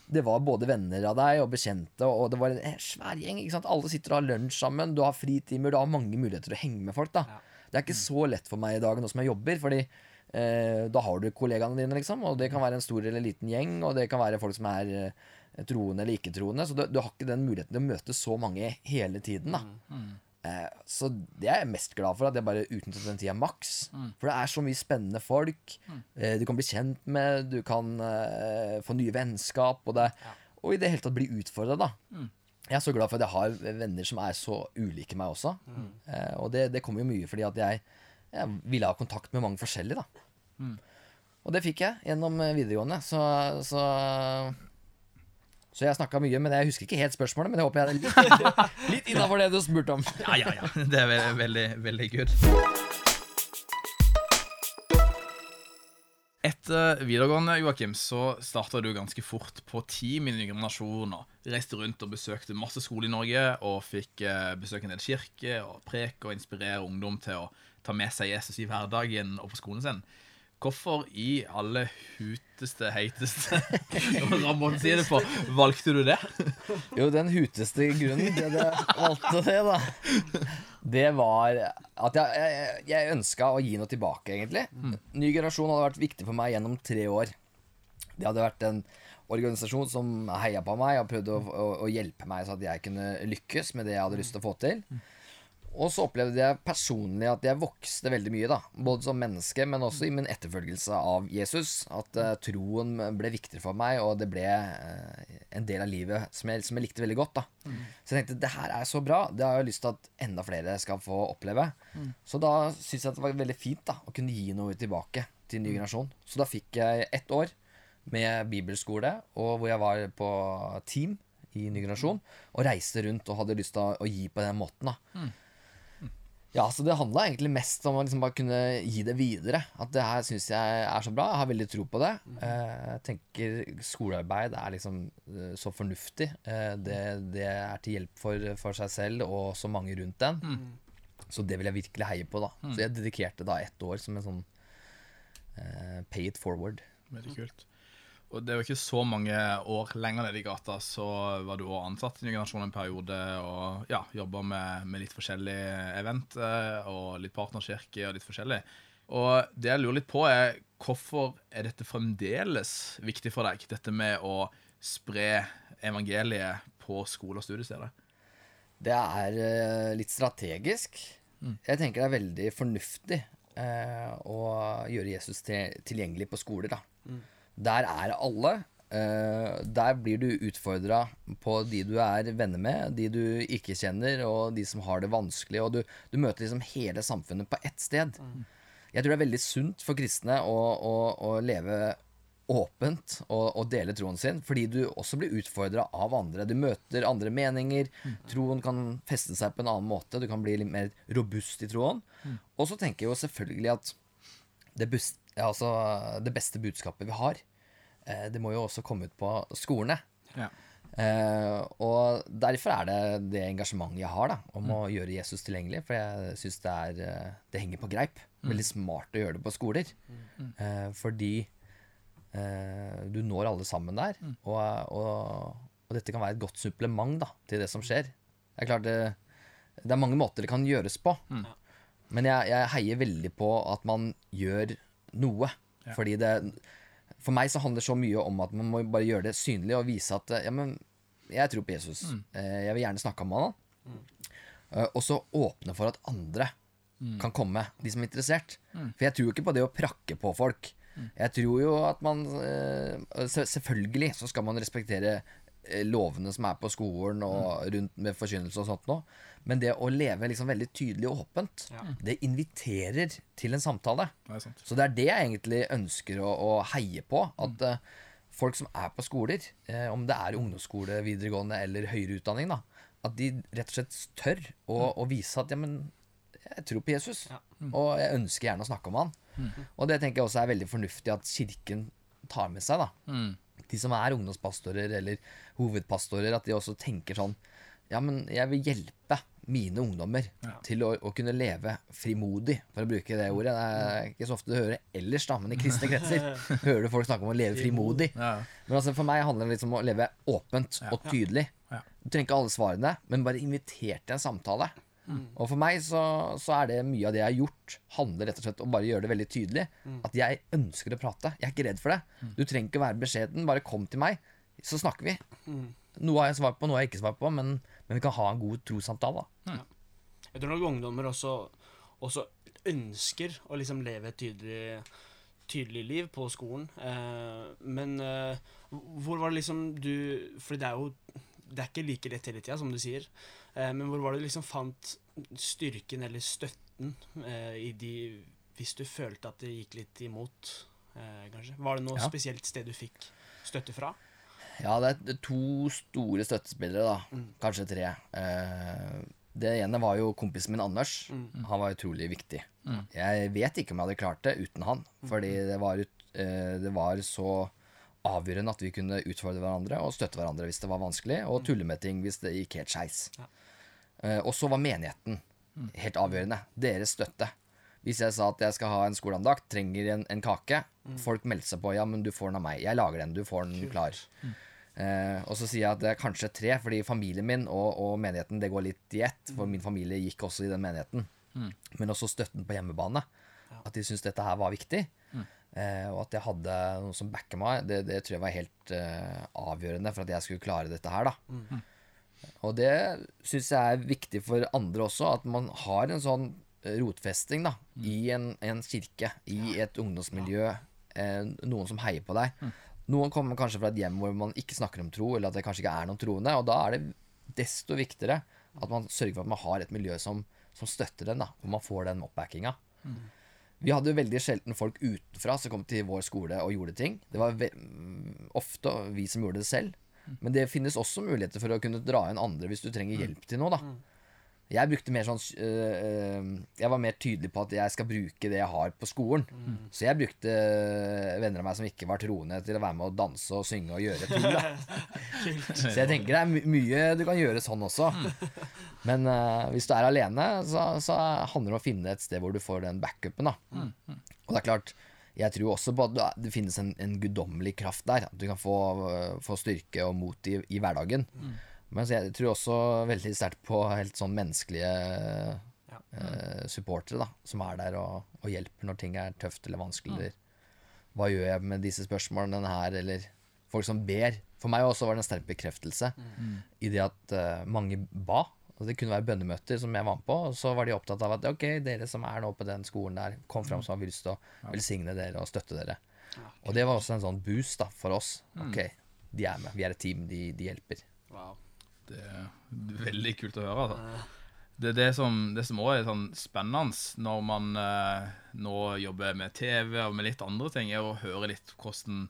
Det var både venner av deg og bekjente, og det var en svær gjeng. ikke sant? Alle sitter og har lunsj sammen, du har fritimer, du har mange muligheter til å henge med folk. da. Det er ikke så lett for meg i dag nå som jeg jobber, fordi eh, da har du kollegaene dine, liksom. Og det kan være en stor eller liten gjeng, og det kan være folk som er eh, troende eller ikke-troende. Så du, du har ikke den muligheten til å møte så mange hele tiden, da. Eh, så det er jeg mest glad for, at jeg bare utnyttet den tida maks. For det er så mye spennende folk. mm. du kan bli kjent med, du kan eh, få nye vennskap, og, det, og i det hele tatt bli utfordra, da. Jeg er så glad for at jeg har venner som er så ulike meg også. Eh, og det, det kommer jo mye fordi at jeg, jeg ville ha kontakt med mange forskjellige, da. Og det fikk jeg gjennom eh, videregående, så, så så jeg snakka mye, men jeg husker ikke helt spørsmålet. Men jeg håper jeg er litt, litt innafor det du spurte om. Ja, ja, ja. Det er veldig, veldig, veldig good. Etter videregående Joakim, så starta du ganske fort på Team i yngre generasjon. og Reiste rundt og besøkte masse skoler i Norge og fikk eh, besøke en del kirker og preke og inspirere ungdom til å ta med seg Jesus i hverdagen og på skolen sin. Hvorfor i alle huteste, heiteste Ramón sier det på, valgte du det? Jo, den huteste grunnen til at jeg valgte det, da, det var at jeg, jeg, jeg ønska å gi noe tilbake, egentlig. Ny generasjon hadde vært viktig for meg gjennom tre år. Det hadde vært en organisasjon som heia på meg og prøvde å, å, å hjelpe meg så at jeg kunne lykkes med det jeg hadde lyst til å få til. Og så opplevde jeg personlig at jeg vokste veldig mye, da. Både som menneske, men også i min etterfølgelse av Jesus. At uh, troen ble viktigere for meg, og det ble uh, en del av livet som jeg, som jeg likte veldig godt. da. Så jeg tenkte det her er så bra, det har jeg lyst til at enda flere skal få oppleve. Så da syns jeg det var veldig fint da, å kunne gi noe tilbake til ny generasjon. Så da fikk jeg ett år med bibelskole, og hvor jeg var på team i ny generasjon, og reiste rundt og hadde lyst til å, å gi på den måten. da. Ja, så det handla egentlig mest om å liksom bare kunne gi det videre. At det her syns jeg er så bra. Jeg har veldig tro på det. Eh, Jeg tenker skolearbeid er liksom eh, så fornuftig. Eh, Det, det er til hjelp for, for seg selv og så mange rundt den. Så det vil jeg virkelig heie på, da. Så jeg dedikerte da ett år som en sånn uh, pay it forward. Veldig kult. Og det er jo ikke så mange år lenger nede i gata, så var du òg ansatt i Ny generasjon en periode og ja, jobba med, med litt forskjellig event eh, og litt partnerkirke og litt forskjellig. Og det jeg lurer litt på, er hvorfor er dette fremdeles viktig for deg, dette med å spre evangeliet på skole- og studiesteder? Det er eh, litt strategisk. Jeg tenker det er veldig fornuftig eh, å gjøre Jesus til, tilgjengelig på skoler. Da. Der er alle. Eh, der blir du utfordra på de du er venner med, de du ikke kjenner, og de som har det vanskelig. Og du, du møter liksom hele samfunnet på ett sted. Jeg tror det er veldig sunt for kristne å, å, å leve åpent og, og dele troen sin, fordi du også blir utfordra av andre. Du møter andre meninger. Troen kan feste seg på en annen måte. Du kan bli litt mer robust i troen. Og så tenker jeg jo selvfølgelig at det, ja, altså, det beste budskapet vi har, eh, det må jo også komme ut på skolene. Ja. Eh, og derfor er det det engasjementet jeg har da, om å gjøre Jesus tilgjengelig. For jeg syns det, er, eh, det henger på greip. Veldig smart å gjøre det på skoler. Eh, fordi eh, du når alle sammen der. Og, og, og dette kan være et godt supplement da, til det som skjer. Det er klart det, det er mange måter det kan gjøres på. Men jeg, jeg heier veldig på at man gjør noe. Fordi det For meg så handler det så mye om at man må bare gjøre det synlig og vise at ja, men jeg tror på Jesus. Mm. Jeg vil gjerne snakke med han. Mm. Og så åpne for at andre kan komme, de som er interessert. For jeg tror jo ikke på det å prakke på folk. Jeg tror jo at man eh, Selvfølgelig så skal man respektere eh, lovene som er på skolen og rundt med forkynnelse og sånt nå. Men det å leve liksom veldig tydelig og åpent, det inviterer til en samtale. Det. Så det er det jeg egentlig ønsker å, å heie på. At eh, folk som er på skoler, uh, om det er ungdomsskole, videregående eller høyere utdanning, da, at de rett og slett tør å, å vise at ja, men jeg tror på Jesus, og jeg ønsker gjerne å snakke om han. Og det tenker jeg også er veldig fornuftig at kirken tar med seg. da. De som er ungdomspastorer eller hovedpastorer, at de også tenker sånn Ja, men jeg vil hjelpe mine ungdommer til å, å kunne leve frimodig, for å bruke det ordet. Det er ikke så ofte du hører ellers, da, men i kristne kretser hører du folk snakke om å leve frimodig. Ja. Men altså for meg handler det liksom om å leve åpent og tydelig. Du trenger ikke alle svarene, men bare inviter til en samtale. Og for meg så, så er det mye av det jeg har gjort, handler rett og slett om bare å gjøre det veldig tydelig. At jeg ønsker å prate. Jeg er ikke redd for det. Du trenger ikke å være beskjeden. Bare kom til meg, så snakker vi. Noe har jeg svar på, noe har jeg ikke svar på, men, men vi kan ha en god trossamtale. da. Jeg tror nok ungdommer også, også ønsker å liksom leve et tydelig, tydelig liv på skolen. Eh, men eh, hvor var det liksom du For det er jo det er ikke like lett hele tida, som du sier. Eh, men hvor var det du liksom fant styrken eller støtten eh, i de Hvis du følte at det gikk litt imot, eh, kanskje? Var det noe Ja. spesielt sted du fikk støtte fra? Ja, det er- to store støttespillere, da. Kanskje tre. Eh, det ene var jo kompisen min Anders. Han var utrolig viktig. Jeg vet ikke om jeg hadde klart det uten han, fordi det var, ut, eh, det var så avgjørende at vi kunne utfordre hverandre og støtte hverandre hvis det var vanskelig, og tulle med ting hvis det gikk helt skeis. Eh, og så var menigheten helt avgjørende. Deres støtte. Hvis jeg sa at jeg skal ha en skoleandakt, trenger en, en kake, folk meldte seg på. Ja, men du får den av meg. Jeg lager den. Du får den klar. Eh, og så sier jeg at det er kanskje tre, fordi familien min og, og menigheten det går litt i ett. For min familie gikk også i den menigheten. Men også støtten på hjemmebane. At de syntes dette her var viktig. Eh, og at jeg hadde noen som backer meg, det, det tror jeg var helt eh, avgjørende for at jeg skulle klare dette her. da Og det syns jeg er viktig for andre også, at man har en sånn rotfesting da, i en, en kirke, i et ungdomsmiljø, eh, noen som heier på deg. Noen kommer kanskje fra et hjem hvor man ikke snakker om tro, eller at det kanskje ikke er noen troende, og da er det desto viktigere at man sørger for at man har et miljø som, som støtter den, da, hvor man får den oppbackinga. Vi hadde jo veldig sjelden folk utenfra som kom til vår skole og gjorde ting. Det var mm, ofte vi som gjorde det selv. Men det finnes også muligheter for å kunne dra inn andre hvis du trenger hjelp til noe. da. Jeg brukte mer sånn øh, øh, Jeg var mer tydelig på at jeg skal bruke det jeg har på skolen. Så jeg brukte øh, venner av meg som ikke var troende, til å være med å danse og synge og gjøre ting. Så jeg tenker det er mye du kan gjøre sånn også. Men øh, hvis du er alene, så, så handler det om å finne et sted hvor du får den backupen. da. Og det er klart, jeg tror også på at det- finnes en, en guddommelig kraft der. At du kan få, øh, få styrke og mot i, i hverdagen. Men jeg tror også veldig sterkt på helt sånn menneskelige eh, supportere, da. Som er der og, og hjelper når ting er tøft eller vanskelig. Eller hva gjør jeg med disse spørsmålene her, eller folk som ber. For meg også var det en sterk bekreftelse i det at uh, mange ba. Altså, det kunne være bønnemøter som jeg var med på, og så var de opptatt av at ok, dere som er nå på den skolen der, kom fram som har lyst til å velsigne dere og støtte dere. Og det var også en sånn boost da, for oss. Ok, de er med, vi er et team, de, de hjelper. Wow. Det er veldig kult å høre. Altså. Det er det som, det som også er sånn spennende når man eh, nå jobber med TV og med litt andre ting, er å høre litt hvordan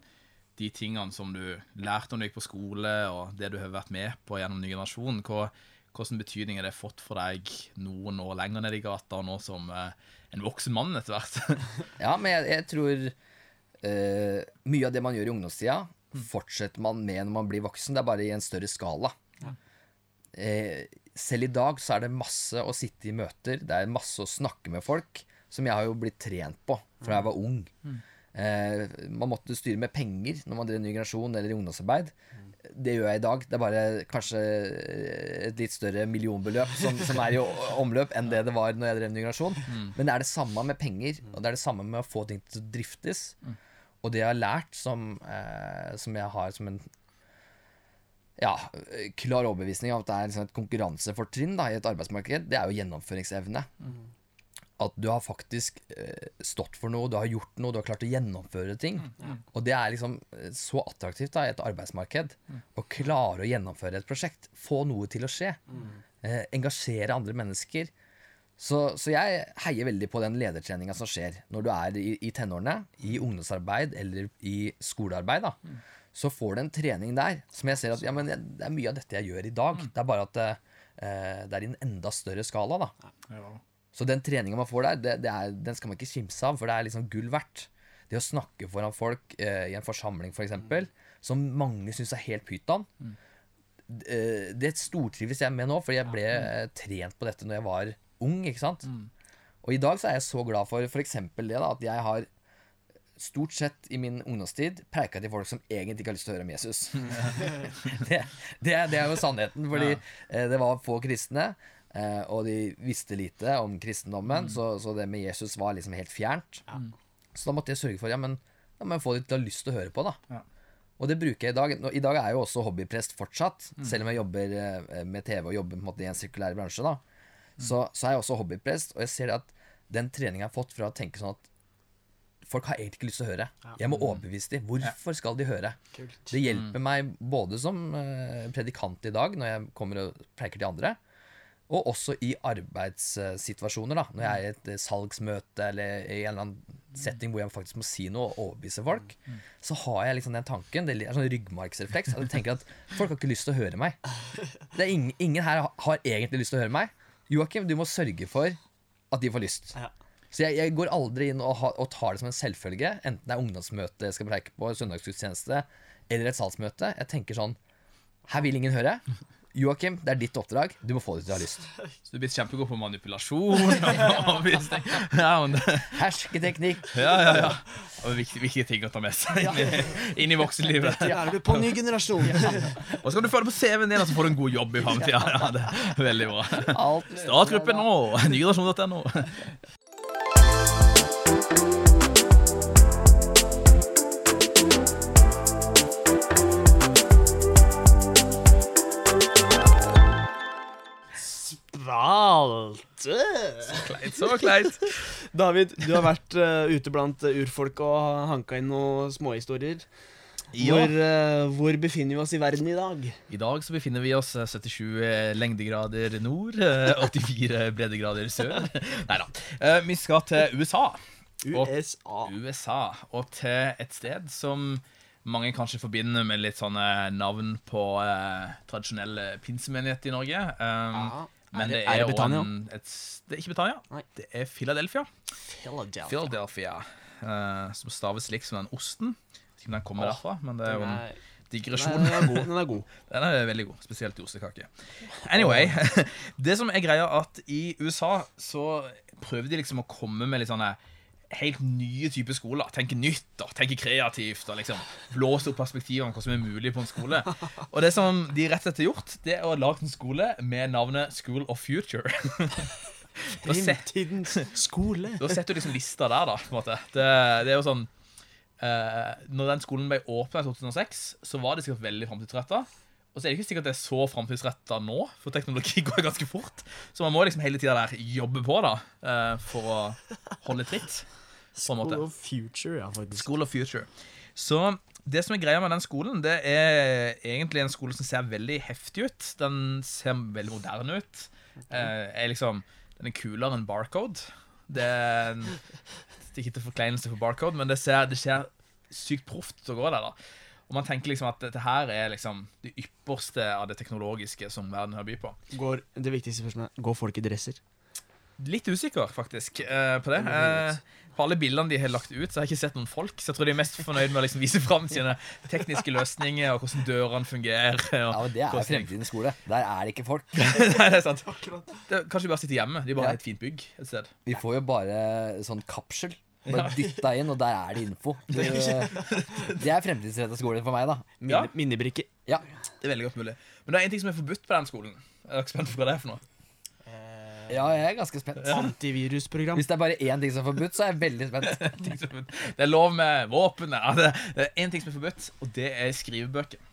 de tingene som du lærte når du gikk på skole, og det du har vært med på gjennom ny generasjon, hva, hvordan betydning har det fått for deg noen år lenger ned i gata, nå som eh, en voksen mann etter hvert? Ja, men jeg, jeg tror eh, mye av det man gjør i ungdomstida, fortsetter man med når man blir voksen. Det er bare i en større skala. Eh, selv i dag så er det masse å sitte i møter, det er masse å snakke med folk, som jeg har jo blitt trent på fra jeg var ung. Eh, man måtte styre med penger når man drev ny generasjon eller i ungdomsarbeid. Det gjør jeg i dag. Det er bare kanskje et litt større millionbeløp som, som er i omløp enn det det var når jeg drev ny generasjon. Men det er det samme med penger, og det er det samme med å få ting til å driftes. Og det jeg har lært, som, eh, som jeg har som en ja, klar overbevisning av at det er liksom et konkurransefortrinn da, i et arbeidsmarked, det er jo gjennomføringsevne. At du har faktisk eh, stått for noe, du har gjort noe, du har klart å gjennomføre ting. Og det er liksom eh, så attraktivt da, i et arbeidsmarked. Å klare å gjennomføre et prosjekt. Få noe til å skje. Eh, engasjere andre mennesker. Så, så jeg heier veldig på den ledertreninga som skjer når du er i, i tenårene, i ungdomsarbeid eller i skolearbeid. da så får du en trening der som jeg ser at ja, men det er mye av dette jeg gjør i dag. Det er bare at det, eh, det er i en enda større skala. da. Så den treninga man får der, det, det er, den skal man ikke kimse av, for det er liksom gull verdt. Det å snakke foran folk eh, i en forsamling, f.eks., for eksempel, som mange syns er helt pyton, eh, det stortrives jeg med nå, fordi jeg ble eh, trent på dette når jeg var ung. ikke sant? Og i dag så er jeg så glad for f.eks. det da, at jeg har stort sett i min ungdomstid preika til folk som egentlig ikke har lyst til å høre om Jesus. det, det, er, det er jo sannheten, fordi eh, det var få kristne, eh, og de visste lite om kristendommen, så, så det med Jesus var liksom helt fjernt. Så da måtte jeg sørge for ja, men da må jeg få de til å ha lyst til å høre på. da. Ja. Og det bruker jeg i dag. Nå, I dag er jeg jo også hobbyprest fortsatt, selv om jeg jobber eh, med TV og jobber på en måte i en sirkulær bransje. da. Så, så er jeg også hobbyprest, og jeg ser at den treninga jeg har fått fra å tenke sånn at folk har egentlig ikke lyst til å høre. Jeg må overbevise dem. Hvorfor skal de høre? Kult. Det hjelper meg både som eh, predikant i dag, når jeg kommer og preker til andre, og også i arbeidssituasjoner. da Når jeg er i et eh, salgsmøte eller i en eller annen setting hvor jeg faktisk må si noe og overbevise folk, så har jeg liksom den tanken. Det er sånn ryggmargsrefleks. At jeg tenker at folk har ikke lyst til å høre meg. Det er ingen, ingen her har egentlig lyst til å høre meg. Joakim, du må sørge for at de får lyst. Ja. Så jeg, jeg går aldri inn og, ha, og tar det som en selvfølge, enten det er ungdomsmøte jeg skal preike på, søndagsgudstjeneste eller et salgsmøte. Jeg tenker sånn Her vil ingen høre. Joakim, det er ditt oppdrag. Du må få det til du har lyst. Så du er blitt kjempegod på manipulasjon. og ja, Hersketeknikk. ja, ja, ja. Og viktige, viktige ting å ta med seg inn i, inn i voksenlivet. Ja, er du på ny generasjon? Og så kan du få det på CV-en din, og så får du en god jobb i framtida. Ja, det er veldig bra. Startgruppen Startgruppe nå! Nygenerasjon.no. Valte. kleint, så kleint. David, du har vært uh, ute blant eh, urfolk og hanka inn noen småhistorier. Ja. Hvor, uh, hvor befinner vi oss i verden i dag? I dag så befinner vi oss eh, 77 lengdegrader nord, eh, 84 breddegrader sør. Nei da. Uh, Vi skal til USA. Og- USA. USA. Og til et sted som mange kanskje forbinder med litt sånne navn på eh, tradisjonelle pinsemenigheter i Norge. Um, Ja. Men det er, er det Britannia? en- et, det er ikke Britannia. Nei. Det er Philadelphia. Philadelphia. Philadelphia. uh, som staves slik som den osten. Ikke om den kommer oh, derfra, men det er jo Den en er, digresjon. den er god. Den er god. Den er veldig god, spesielt i ostekake. Anyway, det som er greia at i USA så prøver de liksom å komme med litt sånne helt nye typer skoler. Tenke nytt og tenke kreativt og liksom blåse opp perspektivet om hva som er mulig på en skole. Og det som de rett og slett har gjort, det er å lage en skole med navnet School of Future. Da Fremtidens skole. da setter du liksom lista der, da. på en måte. Det, det er jo sånn eh, Når den skolen ble åpna i 2006, så var det sikkert veldig framtidsretta. Og så er det ikke sikkert det er så framtidsretta nå, for teknologi går ganske fort. Så man må liksom hele tida der jobbe på da, eh, for å holde tritt. På en måte. School of Future, ja, faktisk. School of Future. Så det som er greia med den skolen, det er egentlig en skole som ser veldig heftig ut. Den ser veldig moderne ut. Okay. er liksom, den er kulere enn Barcode. Det er, det er ikke til forkleinelse for Barcode, men det ser, det ser sykt proft å gå der. da. Og man tenker liksom at dette her er liksom det ypperste av det teknologiske som verden har by på. Går, det viktigste spørsmålet Går folk i dresser? Litt usikker, faktisk, uh, på det. Vi Eh, på alle bildene de har lagt ut, så har jeg ikke sett noen folk. Så jeg tror de er mest fornøyd med å liksom vise fram sine tekniske løsninger og hvordan dørene fungerer. Ja, Og men Det er hvordan- fremtidens skole. Der er det ikke folk. Nei, det er sant. Det, kanskje de bare sitter hjemme. De bare Ja. har et fint bygg et sted. Vi får jo bare sånn kapsel. Bare dytta inn, og der er det info. Det, det er fremtidsrettet skole for meg, da. Minne, Ja. Minnebrikke. Ja. Det er veldig godt mulig. Men det er en ting som er forbudt på den skolen. Er dere spent på hva det er for noe? ja, jeg er ganske spent. Antivirusprogram. Hvis det er bare én ting som er forbudt, så er jeg veldig spent. Det er lov med våpen. Ja, det, det er én ting som er forbudt, og det er skrivebøker.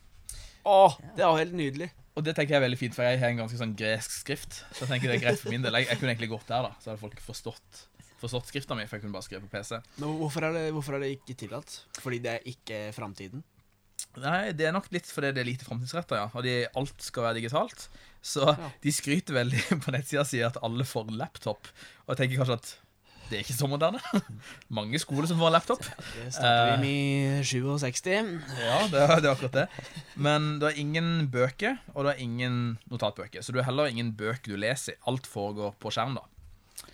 Åh, det er jo helt nydelig. Og det tenker jeg er veldig fint, for jeg har en ganske sånn gresk skrift. Så jeg tenker det er greit for min del. Jeg, jeg kunne egentlig gått der, da. Så hadde folk forstått, forstått skrifta mi, for jeg kunne bare skrive på PC. Men hvorfor er det, hvorfor er det ikke tillatt? Fordi det er ikke framtiden? Nei, det er nok litt fordi det er lite framtidsretta, ja. Og de, alt skal være digitalt. Så Ja. de skryter veldig på nettsida si at alle får laptop. Og jeg tenker kanskje at det er ikke så moderne. Mange skoler som får laptop. Det starter vi med i 67. Ja, det det er akkurat det. Men du har ingen bøker, og du har ingen notatbøker. Så du har heller ingen bøker du leser. Alt foregår på skjerm, da.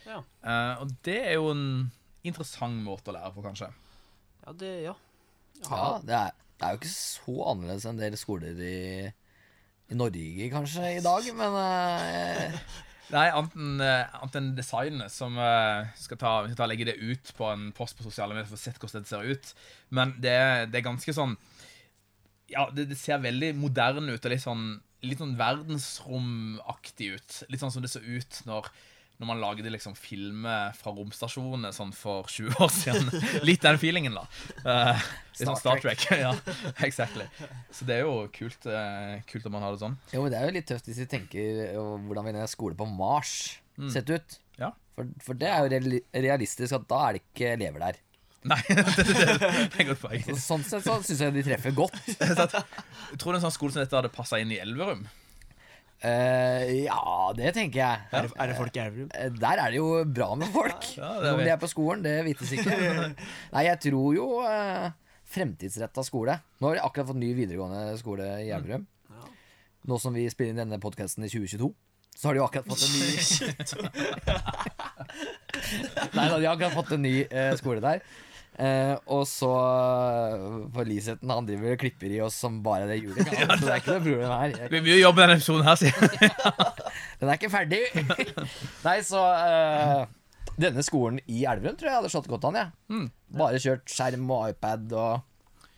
Ja. Eh, og det er jo en interessant måte å lære på, kanskje. Ja, det, ja. Ja, det er, det er jo ikke så annerledes enn dere skoler i, i Norge kanskje i dag, men uh, Nei, annet enn eh, enn designet, som uh, skal ta, vi skal ta legge det ut på en post på sosiale medier for å se hvordan det ser ut. Men det, det er ganske sånn Ja, det, det ser veldig moderne ut og litt sånn, litt sånn verdensromaktig ut. Litt sånn som det så ut når, når man lagde liksom filmer fra romstasjonene sånn for 20 år siden. Litt den feelingen, da. Uh, litt sånn Star Star Trek. ja, exactly. Så det er jo kult, uh, kult om man har det sånn. Jo, men det er jo litt tøft hvis vi tenker uh, hvordan vil en skole på Mars sett ut. Ja. For, for det er jo realistisk at da er det ikke elever der. Nei, det, det, det, det er godt poeng. Så sånn sett så syns jeg de treffer godt. Tror du en sånn skole som dette hadde passa inn i Elverum? Eh, ja, det tenker jeg. Er det, er det folk i Elverum? Uh, Der er det jo bra med folk. Ja, ja, Om de er på skolen, det vites ikke. Nei, jeg tror jo uh, fremtidsretta skole. Nå har de akkurat fått ny videregående skole i Elverum. Ja. Nå som vi spiller inn denne podkasten i 2022, så har de jo akkurat fått en ny Nei da, de har akkurat fått en ny eh, skole der. Eh, og så uh, For Lisetten, han driver og klipper i oss som bare det hjulet kan. Så det er ikke noe problem her. Det blir mye jobb med denne episoden her, sier jeg. Den er ikke ferdig. Nei, så eh, Denne skolen i Elverum tror jeg hadde slått godt an. jeg. Mm. Bare kjørt skjerm og iPad og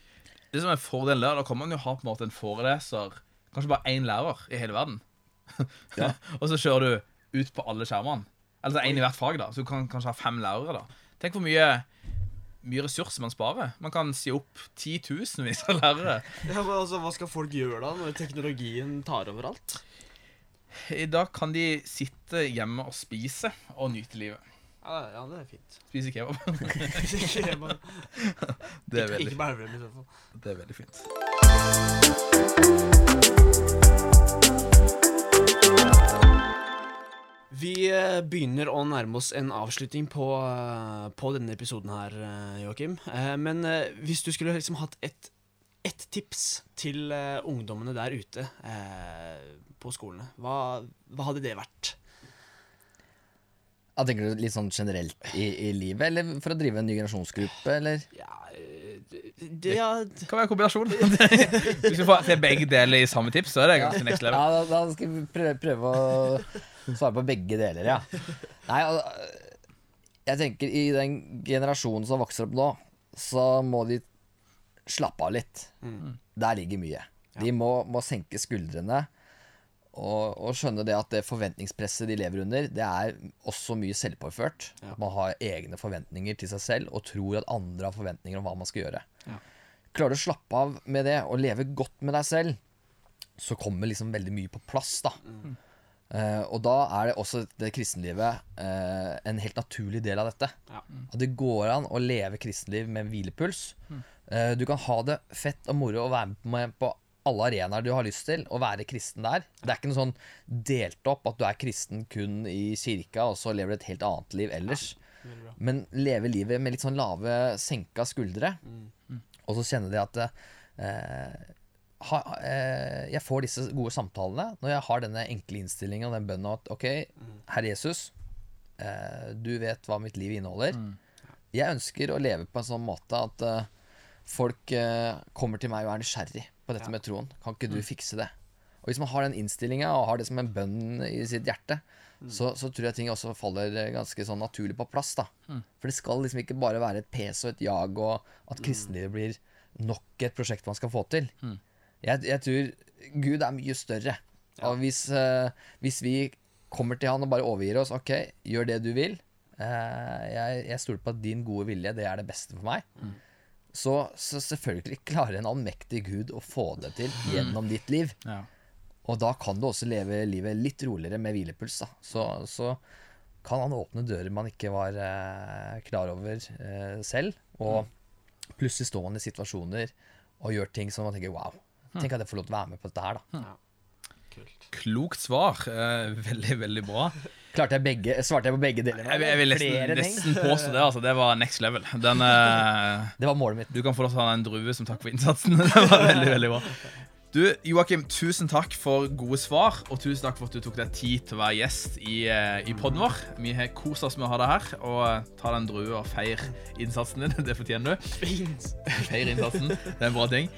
Det som er fordelen der, da kan man jo ha på en måte en foreleser, kanskje bare én lærer i hele verden. og så kjører du ut på alle skjermene. Eller én i hvert fag, da. Så du kan kanskje ha fem lærere, da. Tenk hvor mye, mye ressurser man sparer. Man kan si opp titusenvis av lærere. Ja, men altså, Hva skal folk gjøre da, når teknologien tar over alt? I dag kan de sitte hjemme og spise og nyte livet. Ja, ja, det er fint. Spise kebab. Spise bare, Det er veldig, ikke bare i så fall. det er veldig fint. Vi eh, begynner å nærme oss en avslutning på, eh, på denne episoden her, eh, Joakim. Eh, Men hvis du skulle liksom hatt ett et tips til ungdommene der ute eh, på skolene, hva, hva hadde det vært? Ja, tenker du litt sånn generelt i, i livet, eller for å drive en ny generasjonsgruppe, eller? Ja, det, ja Det kan være en kombinasjon. Hvis vi får begge deler i samme tips, så er det ganske next level. Ja, da, da skal vi prøve, prøve å svare på begge deler, ja. Nei, jeg tenker i den generasjonen som vokser opp nå, så må de slappe av litt. Der ligger mye. De må, må senke skuldrene og, og skjønne det at det forventningspresset de lever under, det er også mye selvpåført. Ja. Man har egne forventninger til seg selv og tror at andre har forventninger om hva man skal gjøre. Ja. Klarer du å slappe av med det og leve godt med deg selv, så kommer liksom veldig mye på plass, da. Eh, og da er det også det kristenlivet uh, en helt naturlig del av dette. Ja. At det går an å leve kristenliv med en hvilepuls. Uh, du kan ha det fett og moro og være med på alle arenaer du har lyst til, og være kristen der. Det er ikke noe sånn delt opp at du er kristen kun i kirka, og så lever du et helt annet liv ellers. Ja. Men leve livet med litt sånn lave, senka skuldre. Og så kjenne det at ha, eh, jeg får disse gode samtalene når jeg har denne enkle innstillingen og den bønnen at OK, Herre Jesus, eh, du vet hva mitt liv inneholder. Jeg ønsker å leve på en sånn måte at eh, folk eh, kommer til meg og er nysgjerrig på dette Ja. med troen. Kan ikke du fikse det? Og hvis man har den innstillinga og har det som en bønn i sitt hjerte, så, så tror jeg ting også faller eh, ganske sånn naturlig på plass. da For det skal liksom ikke bare være et pes og et jag, og at kristenlivet blir nok et prosjekt man skal få til. Jeg, jeg tror Gud er mye større. Og hvis, uh, hvis vi kommer til han og bare overgir oss OK, gjør det du vil. Uh, jeg, jeg stoler på at din gode vilje, det er det beste for meg. Så, så selvfølgelig klarer en allmektig Gud å få det til gjennom ditt liv. Ja. Og da kan du også leve livet litt roligere med hvilepuls. Da. Så, så kan han åpne dører man ikke var eh, klar over eh, selv. Og plutselig står man i situasjoner og gjør ting som man tenker wow. Tenk at jeg får lov til å være med på dette her, da. Kult. Klokt svar. Eh, veldig, veldig bra. Klarte jeg begge, svarte jeg på begge deler? Jeg, jeg vil nesten, nesten påstå det. altså Det var next level. Den, eh, Det var målet mitt. du kan få lov til å ha en drue som takk for innsatsen. Det var veldig, veldig bra. Du, Joakim, tusen takk for gode svar, og tusen takk for at du tok deg tid til å være gjest i, eh, i podden vår. Vi har kost oss med å ha deg her, og eh, ta den en drue og feir innsatsen din. Det fortjener du. Fint. Feir innsatsen. Det er en bra ting.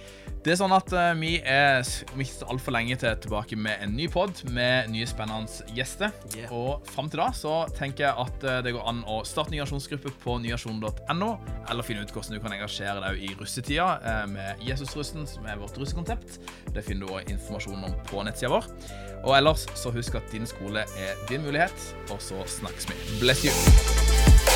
Det er sånn at eh, vi er om ikke så altfor lenge til tilbake med en ny pod med nye spennende gjester. Yeah. Og fram til da så tenker jeg at det går an å starte nyasjonsgruppe på nyasjon.no, eller finne ut hvordan du kan engasjere deg i russetida eh, med Jesusrussen, som er vårt russekonsept. Det finner du også informasjon om på nettsida vår. Og ellers så husk at din skole er din mulighet, og så snakkes vi. Bless you.